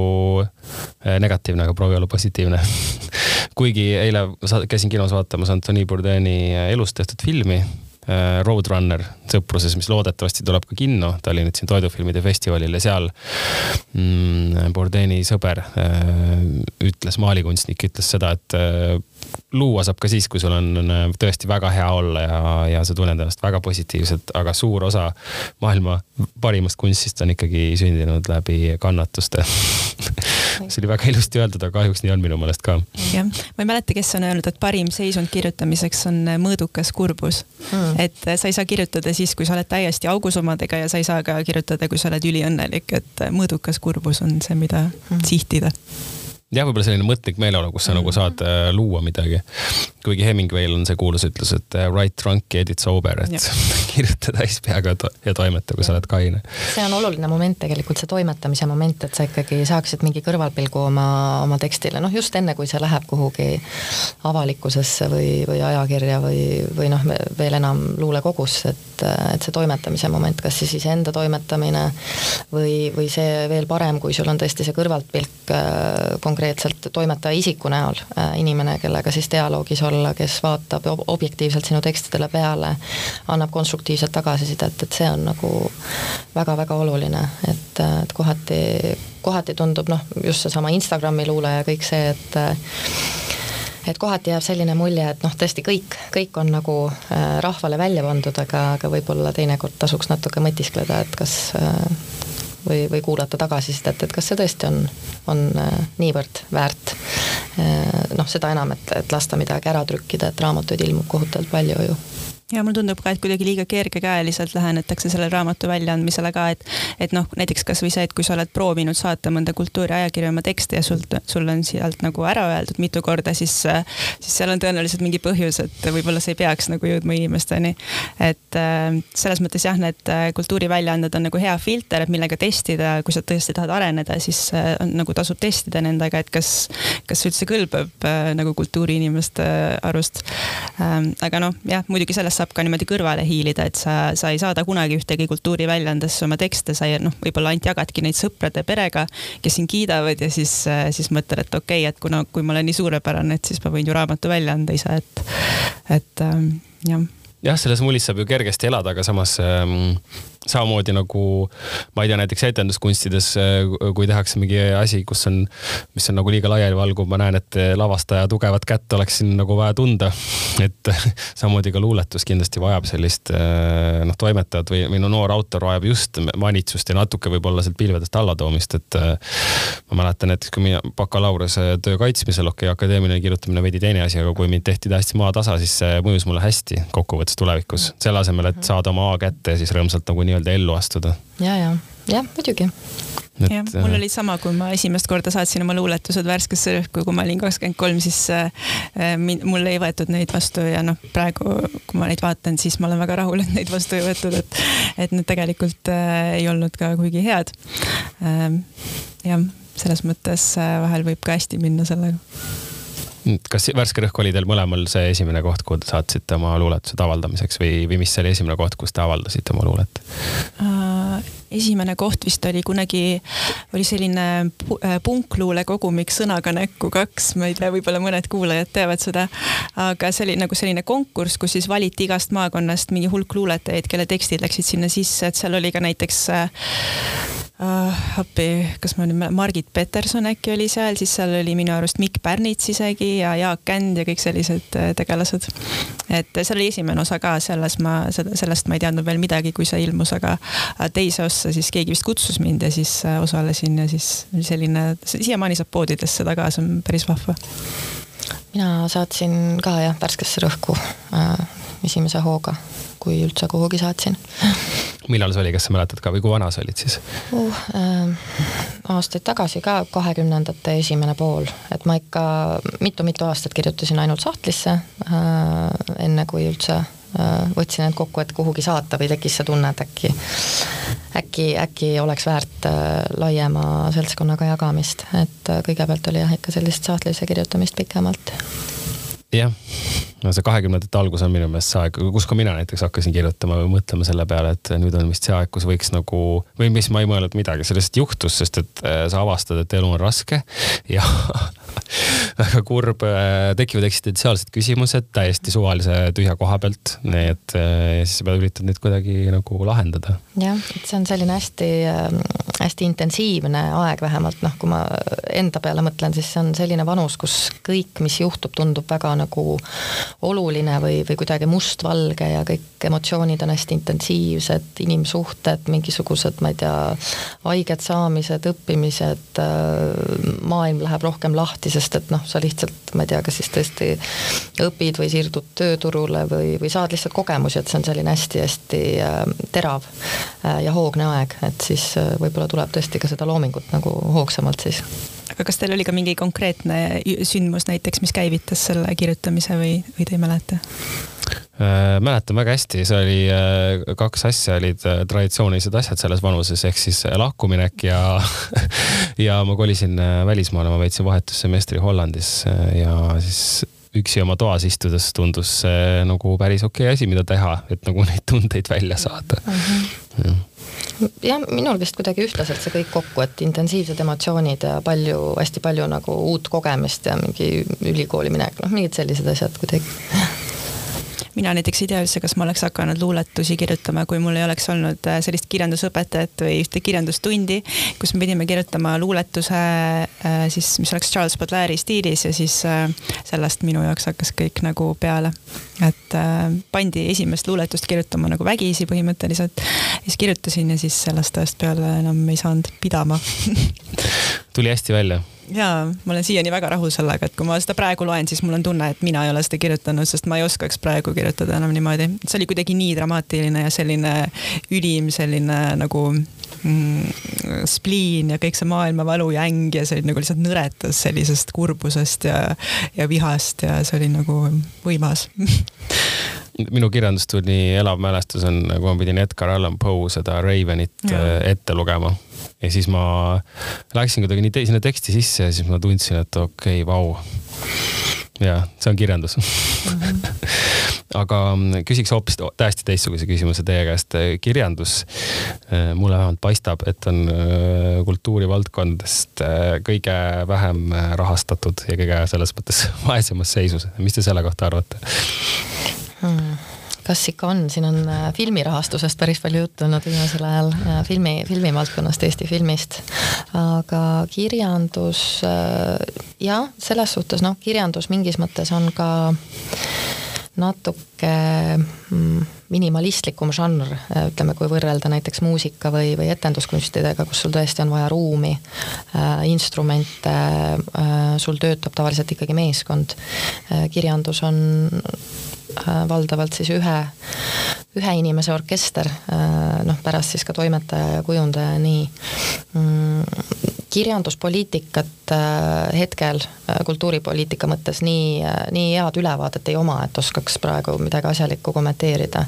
äh, negatiivne, aga proovi olla positiivne. Kuigi eile käisin kinos vaatamas Antoni Bourdaini äh, elust tehtud filmi Roadrunner sõpruses, mis loodetavasti tuleb ka kinno, ta oli nüüd siin toidufilmide festivalil ja seal mm, Bourdaini sõber äh, ütles, maalikunstnik ütles seda, et äh, luua saab ka siis, kui sul on tõesti väga hea olla ja, ja sa tunned ennast väga positiivselt, aga suur osa maailma parimast kunstist on ikkagi sündinud läbi kannatuste see oli väga ilusti öeldud, aga kahjuks nii on minu meelest ka. jah, ma ei mäleta, kes on öelnud, et parim seisund kirjutamiseks on mõõdukas kurbus. Mm.. et sa ei saa kirjutada siis, kui sa oled täiesti augus omadega ja sa ei saa ka kirjutada, kui sa oled üliõnnelik, et mõõdukas kurbus on see, mida mm. sihtida jah, võib-olla selline mõtlik meeleolu, kus sa mm -hmm. nagu saad äh, luua midagi. kuigi Hemingway'l on see kuulus ütlus, et äh, write drunk, edit sober, et kirjuta täis peaga to ja toimeta, kui sa oled kaine. see on oluline moment tegelikult, see toimetamise moment, et sa ikkagi saaksid mingi kõrvalpilgu oma, oma tekstile, noh just enne, kui see läheb kuhugi avalikkusesse või, või ajakirja või, või noh, veel enam luulekogusse, et, et see toimetamise moment, kas siis iseenda toimetamine või, või see veel parem, kui sul on tõesti see kõrvaltpilk äh, konkreetselt toimetaja isiku näol, äh, inimene, kellega siis dialoogis olla, kes vaatab objektiivselt sinu tekstidele peale, annab konstruktiivset tagasisidet, et see on nagu väga-väga oluline, et, et kohati, kohati tundub noh, just seesama Instagrami luule ja kõik see, et et kohati jääb selline mulje, et noh, tõesti kõik, kõik on nagu äh, rahvale välja pandud, aga, aga võib-olla teinekord tasuks natuke mõtiskleda, et kas äh, või, või kuulata tagasisidet, et kas see tõesti on, on äh, niivõrd väärt. Noh, seda enam, et, et lasta midagi ära trükkida, et raamatuid ilmub kohutavalt palju ju ja mulle tundub ka, et kuidagi liiga kergekäeliselt lähenetakse selle raamatu väljaandmisele ka, et, et noh, näiteks kasvõi see, et kui sa oled proovinud saata mõnda kultuuriajakirja oma tekste ja sul, sul on sealt nagu ära öeldud mitu korda, siis, siis seal on tõenäoliselt mingi põhjus, et võib-olla see ei peaks nagu jõudma inimesteni. et äh, selles mõttes jah, need äh, kultuuriväljaanded on nagu hea filter, et millega testida, kui sa tõesti tahad areneda, siis äh, on nagu tasub testida nendega, et kas, kas üldse kõlbab nagu kultuuriinimeste arust. Ähm, aga noh, jah, muidugi sellest saab ka niimoodi kõrvale hiilida, et sa, sa ei saada kunagi ühtegi kultuuriväljaandesse oma tekste, sa ei, noh, võib-olla ainult jagadki neid sõprade perega, kes sind kiidavad ja siis, siis mõtled, et okei okay,, et kuna, kui ma olen nii suurepärane, et siis ma võin ju raamatu välja anda ise, et, et ähm, jah. Jah, selles mullis saab ju kergesti elada, aga samas ähm, samamoodi nagu ma ei tea, näiteks etenduskunstides, äh, kui tehakse mingi asi, kus on, mis on nagu liiga laialivalguv, ma näen, et lavastaja tugevat kätt oleks siin nagu vaja tunda. et samamoodi ka luuletus kindlasti vajab sellist äh, noh, toimetajat või, või no noor autor vajab just manitsust ja natuke võib-olla sealt pilvedest allatoomist, et äh, ma mäletan, et kui mina bakalaureusetöö kaitsmisel, okei okay,, akadeemiline kirjutamine veidi teine asi, aga kui mind tehti täiesti maatasa, siis see mõjus mulle hästi kokkuvõttes tulevikus, selle asemel, et saada oma A kätte ja siis rõõmsalt nagu nii nii-öelda ellu astuda. ja, ja, jah, muidugi et jah, mul äh, oli sama, kui ma esimest korda saatsin oma luuletused värskesse rõhku, kui ma olin kakskümmend kolm, siis äh, äh mul ei võetud neid vastu ja noh, praegu, kui ma neid vaatan, siis ma olen väga rahul, et neid vastu ei võetud, et, et need tegelikult äh, ei olnud ka kuigi head äh,. jah, selles mõttes äh, vahel võib ka hästi minna sellega kas Värske Rõhk oli teil mõlemal see esimene koht, kuhu te saatsite oma luuletused avaldamiseks või, või mis oli esimene koht, kus te avaldasite oma luulet uh,? esimene koht vist oli kunagi, oli selline äh, punkluule kogumik Sõnaga näkku kaks, ma ei tea, võib-olla mõned kuulajad teavad seda. aga see oli nagu selline konkurss, kus siis valiti igast maakonnast mingi hulk luuletajaid, kelle tekstid läksid sinna sisse, et seal oli ka näiteks äh, appi, kas ma nüüd, Margit Peterson äkki oli seal, siis seal oli minu arust Mikk Pärnits isegi ja Jaak Känd ja kõik sellised äh, tegelased. et seal oli esimene osa ka, selles ma, sellest ma ei teadnud veel midagi, kui see ilmus, aga teise ossa siis keegi vist kutsus mind ja siis äh, osalesin ja siis oli selline, siiamaani saab poodidest seda ka, see on päris vahva. mina saatsin ka jah, värskesse rõhku äh, esimese hooga kui üldse kuhugi saatsin. millal see oli, kas sa mäletad ka või kui vana sa olid siis uh,? Äh, aastaid tagasi ka, kahekümnendate esimene pool, et ma ikka mitu-mitu aastat kirjutasin ainult sahtlisse äh,, enne kui üldse äh, võtsin end kokku, et kuhugi saata või tekkis see tunne, et äkki, äkki, äkki oleks väärt äh, laiema seltskonnaga jagamist, et äh, kõigepealt oli jah, ikka sellist sahtlisse kirjutamist pikemalt jah, no see kahekümnendate algus on minu meelest see aeg, kus ka mina näiteks hakkasin kirjutama või mõtlema selle peale, et nüüd on vist see aeg, kus võiks nagu või mis ma ei mõelnud midagi, see lihtsalt juhtus, sest et äh, sa avastad, et elu on raske. Ja väga kurb, äh, tekivad eksistentsiaalsed küsimused täiesti suvalise tühja koha pealt, nii et äh, siis sa pead üritad neid kuidagi nagu lahendada. jah, et see on selline hästi, hästi intensiivne aeg vähemalt. Noh, kui ma enda peale mõtlen, siis see on selline vanus, kus kõik, mis juhtub, tundub väga nagu oluline või, või kuidagi mustvalge ja kõik emotsioonid on hästi intensiivsed, inimsuhted, mingisugused, ma ei tea, haiged saamised, õppimised, äh, maailm läheb rohkem lahti, sest et noh, sa lihtsalt, ma ei tea, kas siis tõesti õpid või siirdud tööturule või, või saad lihtsalt kogemusi, et see on selline hästi-hästi äh, terav äh, ja hoogne aeg, et siis võib-olla tuleb tõesti ka seda loomingut nagu hoogsamalt siis aga kas teil oli ka mingi konkreetne sündmus näiteks, mis käivitas selle kirjutamise või, või te ei mäleta? Äh, mäletan väga hästi, see oli äh, kaks asja olid äh, traditsioonilised asjad selles vanuses ehk siis lahkuminek ja ja ma kolisin välismaale, ma veetsin vahetussemestri Hollandis ja siis üksi oma toas istudes tundus see nagu päris okei okay asi, mida teha, et nagu neid tundeid välja saada uh. -huh. Ja jah, minul vist kuidagi ühtlaselt see kõik kokku, et intensiivsed emotsioonid ja palju, hästi palju nagu uut kogemist ja mingi ülikooli minek, noh, mingid sellised asjad kuidagi mina näiteks ei tea üldse, kas ma oleks hakanud luuletusi kirjutama, kui mul ei oleks olnud äh, sellist kirjandusõpetajat või ühte kirjandustundi, kus me pidime kirjutama luuletuse äh, siis, mis oleks Charles Baudelaire'i stiilis ja siis äh, sellest minu jaoks hakkas kõik nagu peale. et pandi esimest luuletust kirjutama nagu vägisi põhimõtteliselt. siis kirjutasin ja siis sellest ajast peale enam ei saanud pidama tuli hästi välja jaa, ma olen siiani väga rahul sellega, et kui ma seda praegu loen, siis mul on tunne, et mina ei ole seda kirjutanud, sest ma ei oskaks praegu kirjutada enam niimoodi. see oli kuidagi nii dramaatiline ja selline ülim selline nagu mm, spliin ja kõik see maailmavalu ja äng ja see oli nagu lihtsalt nõretas sellisest kurbusest ja, ja vihast ja see oli nagu võimas minu kirjandustunni elav mälestus on, kui ma pidin Edgar Allan Poe seda Ravenit ja. Äh, ette lugema ja siis ma läksin kuidagi nii sinna teksti sisse ja siis ma tundsin, et okei okay,, vau. ja see on kirjandus mm. -hmm. aga mm, küsiks hoopis täiesti teistsuguse küsimuse teie käest. kirjandus, äh, mulle vähemalt paistab, et on äh, kultuurivaldkondadest äh, kõige vähem rahastatud ja kõige selles mõttes vaesemas seisus. mis te selle kohta arvate hmm.? Kas ikka on, siin on äh, filmirahastusest päris palju juttu olnud viimasel ajal, filmi, filmivaldkonnast, Eesti filmist. aga kirjandus äh, jah, selles suhtes noh, kirjandus mingis mõttes on ka natuke mm, minimalistlikum žanr, ütleme, kui võrrelda näiteks muusika või, või etenduskunstidega, kus sul tõesti on vaja ruumi äh,, instrumente äh,, sul töötab tavaliselt ikkagi meeskond äh,. kirjandus on Äh, valdavalt siis ühe, ühe inimese orkester, äh, noh pärast siis ka toimetaja ja kujundaja ja nii. Mm, kirjanduspoliitikat äh, hetkel kultuuripoliitika mõttes nii, nii head ülevaadet ei oma, et oskaks praegu midagi asjalikku kommenteerida.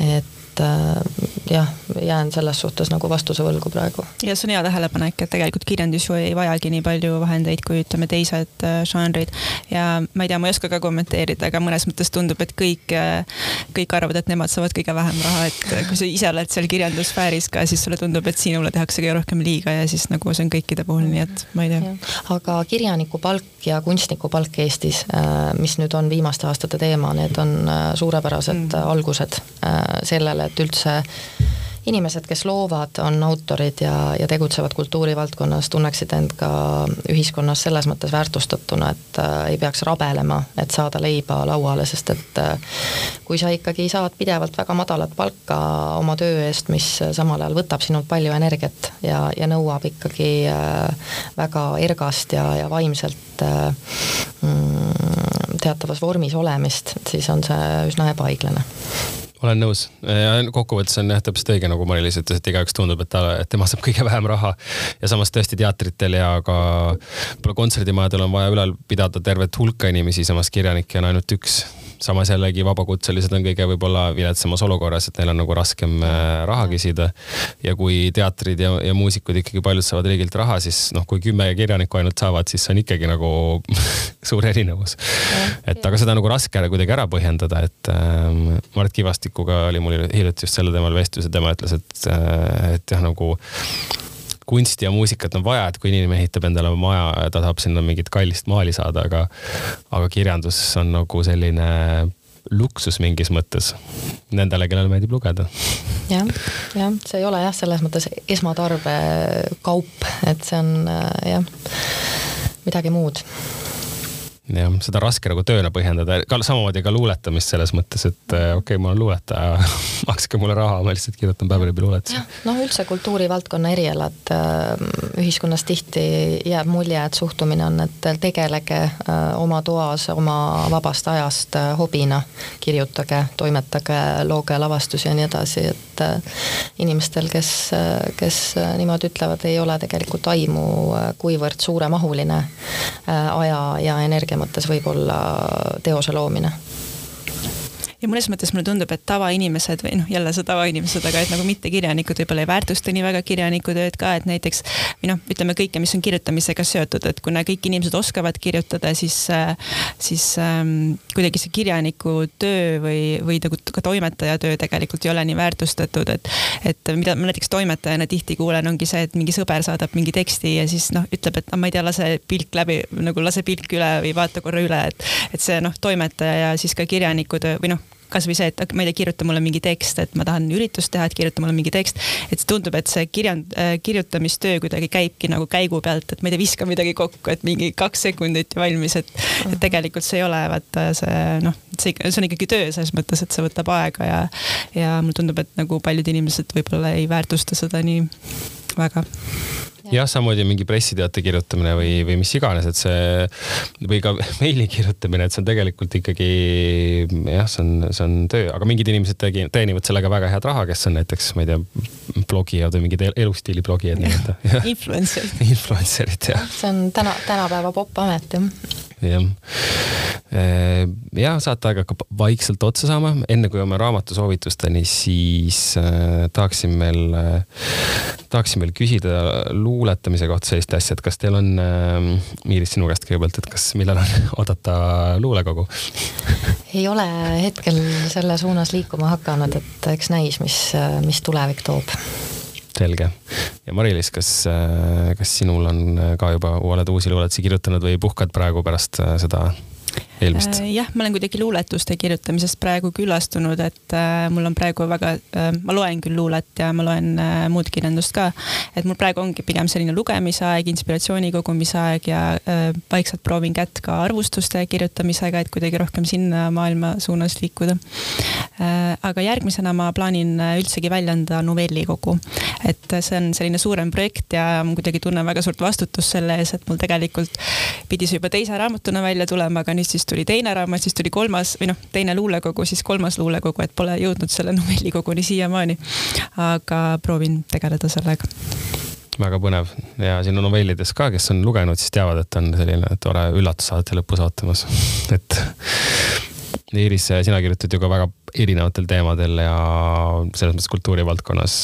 et et äh, jah, jään selles suhtes nagu vastuse võlgu praegu. ja see on hea tähelepanek, et tegelikult kirjandus ju ei vajagi nii palju vahendeid kui ütleme teised äh, žanrid. ja ma ei tea, ma ei oska ka kommenteerida, aga mõnes mõttes tundub, et kõik, äh, kõik arvavad, et nemad saavad kõige vähem raha, et kui sa ise oled seal kirjandussfääris ka, siis sulle tundub, et sinule tehakse kõige rohkem liiga ja siis nagu see on kõikide puhul, nii et ma ei tea. aga kirjaniku palk ja kunstniku palk Eestis, mis nüüd on viimaste aastate teema, need on suurepärased mm. algused sellele, et üldse inimesed, kes loovad, on autorid ja, ja tegutsevad kultuurivaldkonnas, tunneksid end ka ühiskonnas selles mõttes väärtustatuna, et äh, ei peaks rabelema, et saada leiba lauale, sest et äh, kui sa ikkagi saad pidevalt väga madalat palka oma töö eest, mis samal ajal võtab sinult palju energiat ja, ja nõuab ikkagi äh, väga ergast ja, ja vaimselt äh, mm, teatavas vormis olemist, siis on see üsna ebaõiglane olen nõus. kokkuvõttes on jah täpselt õige, nagu Mari-Liis ütles, et igaüks tundub, et ta, et tema saab kõige vähem raha. ja samas tõesti teatritel ja ka kontserdimajadel on vaja ülal pidada tervet hulka inimesi, samas kirjanikke on ainult üks samas jällegi vabakutselised on kõige võib-olla viletsamas olukorras, et neil on nagu raskem äh, raha küsida. ja kui teatrid ja, ja muusikud ikkagi paljud saavad riigilt raha, siis noh, kui kümme kirjanikku ainult saavad, siis see on ikkagi nagu suur erinevus. et aga seda on nagu raske ära kuidagi ära põhjendada, et äh, Mart Kivastikuga oli mul hiljuti just sellel teemal vestlus ja tema ütles, et, äh, et jah, nagu kunsti ja muusikat on vaja, et kui inimene ehitab endale maja ja ta tahab sinna mingit kallist maali saada, aga, aga kirjandus on nagu selline luksus mingis mõttes nendele, kellele meeldib lugeda ja,. jah, jah, see ei ole jah, selles mõttes esmatarbekaup, et see on jah, midagi muud jah, seda raske nagu tööna põhjendada, ka samamoodi ka luuletamist selles mõttes, et äh, okei okay,, ma olen luuletaja makske mulle raha, ma lihtsalt kirjutan peal luuletusi. noh, üldse kultuurivaldkonna erialad äh, ühiskonnas tihti jääb mulje, et suhtumine on, et tegelege äh, oma toas oma vabast ajast hobina, kirjutage, toimetage, looge lavastusi ja nii edasi, et inimestel, kes, kes niimoodi ütlevad, ei ole tegelikult aimu, kuivõrd suuremahuline aja ja energia mõttes võib-olla teose loomine ja mõnes mõttes mulle tundub, et tavainimesed või noh, jälle see tavainimesed, aga et nagu mittekirjanikud võib-olla ei väärtusta nii väga kirjaniku tööd ka, et näiteks või noh, ütleme kõike, mis on kirjutamisega seotud, et kuna kõik inimesed oskavad kirjutada, siis, siis ähm, kuidagi see kirjaniku töö või, või nagu ka toimetaja töö tegelikult ei ole nii väärtustatud, et, et mida ma näiteks toimetajana tihti kuulen, ongi see, et mingi sõber saadab mingi teksti ja siis noh, ütleb, et ma ei tea, lase pilk läbi nagu lase pilk üle või vaata korra üle, et, et see noh, toimetaja ja siis ka kirjaniku töö või noh, kasvõi see, et ma ei tea, kirjuta mulle mingi tekst, et ma tahan üritust teha, et kirjuta mulle mingi tekst. et tundub, et see kirjand- äh,, kirjutamistöö kuidagi käibki nagu käigu pealt, et ma ei tea, viska midagi kokku, et mingi kaks sekundit ja valmis, et, et tegelikult see ei ole vaata see noh, see, see on ikkagi töö selles mõttes, et see võtab aega ja, ja mulle tundub, et nagu paljud inimesed võib-olla ei väärtusta seda nii väga jah, samamoodi mingi pressiteate kirjutamine või, või mis iganes, et see või ka meili kirjutamine, et see on tegelikult ikkagi jah, see on, see on töö, aga mingid inimesed tegi, teenivad sellega väga head raha, kes on näiteks, ma ei tea, blogijad või mingid elustiili blogijad nii-öelda. Influencerid. Influencerid jah. see on täna, tänapäeva popp-amet jah jah. ja saateaeg hakkab vaikselt otsa saama, enne kui jõuame raamatusoovitusteni, siis äh, tahaksin veel äh,, tahaksin veel küsida luuletamise kohta sellist asja, et kas teil on äh,, Miiris, sinu käest kõigepealt, et kas, millal on oodata luulekogu? Ei ole hetkel selle suunas liikuma hakanud, et eks näis, mis, mis tulevik toob selge. ja Mari-Liis, kas, äh, kas sinul on ka juba, oled uusi luuletusi kirjutanud või puhkad praegu pärast äh, seda eelmist? Äh, jah, ma olen kuidagi luuletuste kirjutamisest praegu küllastunud, et äh, mul on praegu väga äh,, ma loen küll luulet ja ma loen muud kirjandust ka. et mul praegu ongi pigem selline lugemisaeg, inspiratsiooni kogumise aeg ja vaikselt proovin kätt ka arvustuste kirjutamisega, et kuidagi rohkem sinna maailma suunas liikuda aga järgmisena ma plaanin üldsegi välja anda novellikogu. et see on selline suurem projekt ja ma kuidagi tunnen väga suurt vastutust selle ees, et mul tegelikult pidi see juba teise raamatuna välja tulema, aga nüüd siis tuli teine raamat, siis tuli kolmas või noh, teine luulekogu, siis kolmas luulekogu, et pole jõudnud selle novellikoguni siiamaani. aga proovin tegeleda sellega. Väga põnev. Ja sinu novellides ka, kes on lugenud, siis teavad, et on selline tore üllatus alati lõpus ootamas. Et Iiris, sina kirjutad ju ka väga erinevatel teemadel ja selles mõttes kultuurivaldkonnas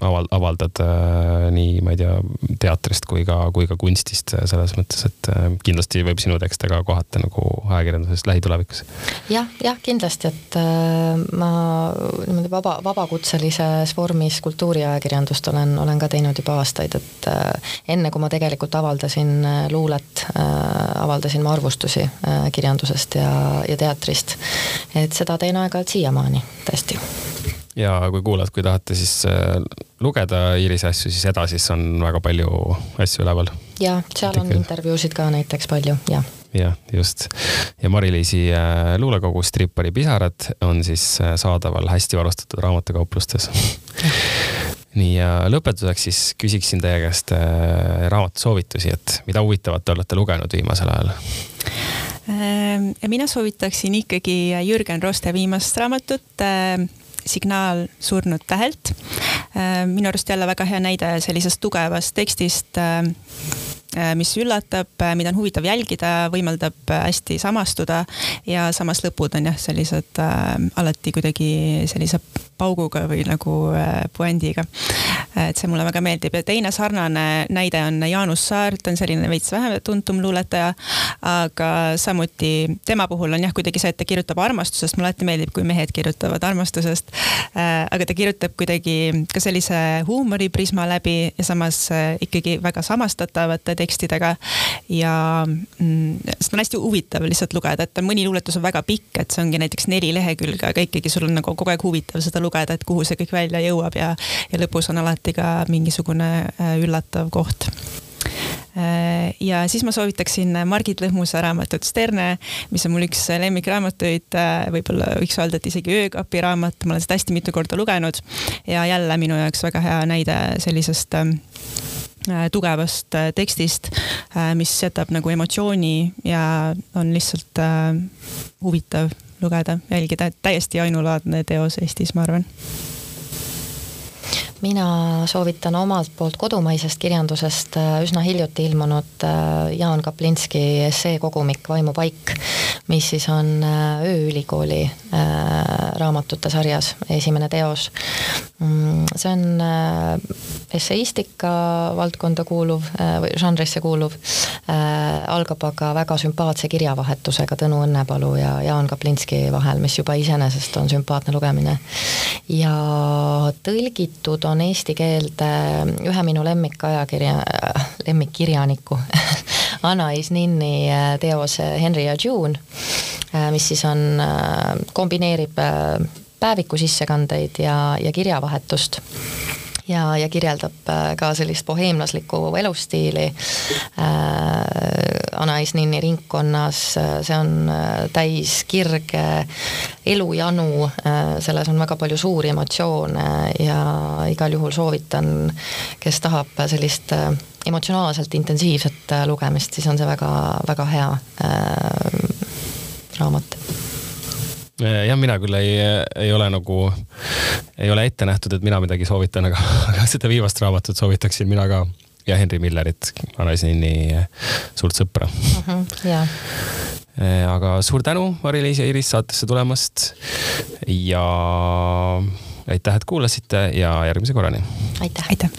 aval-, avaldad äh, nii, ma ei tea, teatrist kui ka, kui ka kunstist selles mõttes, et äh, kindlasti võib sinu tekste ka kohata nagu ajakirjanduses lähitulevikus ja,. jah, jah, kindlasti, et äh, ma niimoodi vaba, vabakutselises vormis kultuuriajakirjandust olen, olen ka teinud juba aastaid, et äh, enne kui ma tegelikult avaldasin äh, luulet äh,, avaldasin ma arvustusi äh, kirjandusest ja, ja teatrist. et seda teen aeg-ajalt siiamaani, tõesti ja kui kuulad, kui tahate siis äh, lugeda Iirise asju, siis edasис on väga palju asju üleval. ja seal on intervjuusid ka näiteks palju, jah. jah, just. ja Mari-Liisi äh, luulekogu Strippari pisarad on siis äh, saadaval hästi varustatud raamatukauplustes nii ja lõpetuseks siis küsiksin teie käest raamatusoovitusi, et mida huvitavat te olete lugenud viimasel ajal? mina soovitaksin ikkagi Jürgen Roste viimast raamatut signaal surnud tähelt. Äh, minu arust jälle väga hea näide sellisest tugevast tekstist äh, äh, mis üllatab, mida on huvitav jälgida, võimaldab hästi samastuda ja samas lõpud on jah, sellised äh, alati kuidagi sellise pauguga või nagu äh, puändiga. et see mulle väga meeldib ja teine sarnane näide on Jaanus Saar, ta on selline veits vähem tuntum luuletaja, aga samuti tema puhul on jah, kuidagi see, et ta kirjutab armastusest, mulle alati meeldib, kui mehed kirjutavad armastusest. Äh, aga ta kirjutab kuidagi ka sellise huumoriprisma läbi ja samas äh, ikkagi väga samastatavate tekstidega. ja mm, seda on hästi huvitav lihtsalt lugeda, et mõni luuletus on väga pikk, et see ongi näiteks neli lehekülge, aga ikkagi sul on nagu kogu aeg huvitav seda lugeda, et kuhu see kõik välja jõuab ja, ja lõpus on alati ka mingisugune äh, üllatav koht. Äh, ja siis ma soovitaksin Margit Lõhmuse raamatut Sterne, mis on mul üks lemmikraamatuid, äh, võib-olla võiks öelda, et isegi öökapi raamat, ma olen seda hästi mitu korda lugenud. Ja jälle minu jaoks väga hea näide sellisest tugevast tekstist, mis jätab nagu emotsiooni ja on lihtsalt huvitav lugeda, jälgida, et täiesti ainulaadne teos Eestis, ma arvan mina soovitan omalt poolt kodumaisest kirjandusest äh, üsna hiljuti ilmunud äh, Jaan Kaplinski esseekogumik Vaimupaik, mis siis on äh, ööülikooli raamatute sarjas esimene teos. Mm, see on esseistika valdkonda kuuluv või žanrisse kuuluv, algab aga väga sümpaatse kirjavahetusega Tõnu Õnnepalu ja Jaan Kaplinski vahel, mis juba iseenesest on sümpaatne lugemine. ja tõlgitud on eesti keelde ühe minu lemmikajakirja, lemmikkirjaniku Anais Ninni äh, teos Henry ja June, äh, mis siis on, äh, kombineerib päeviku sissekandeid ja, ja kirjavahetust ja, ja kirjeldab äh, ka sellist boheemlaslikku elustiili äh, Anais Ninni ringkonnas, see on äh, täis kirge, elujanu äh,, selles on väga palju suuri emotsioone ja igal juhul soovitan, kes tahab sellist äh, emotsionaalselt intensiivset äh, lugemist, siis on see väga, väga hea raamat. Äh, jah, mina küll ei, ei ole nagu, ei ole ette nähtud, et mina midagi soovitan, aga, aga seda viimast raamatut soovitaksin mina ka ja Henry Millerit, Anaisi Ninni suurt sõpra uh. -huh, yeah. aga suur tänu, Mari-Liis ja Iris saatesse tulemast ja aitäh, et kuulasite ja järgmise korrani. aitäh, aitäh..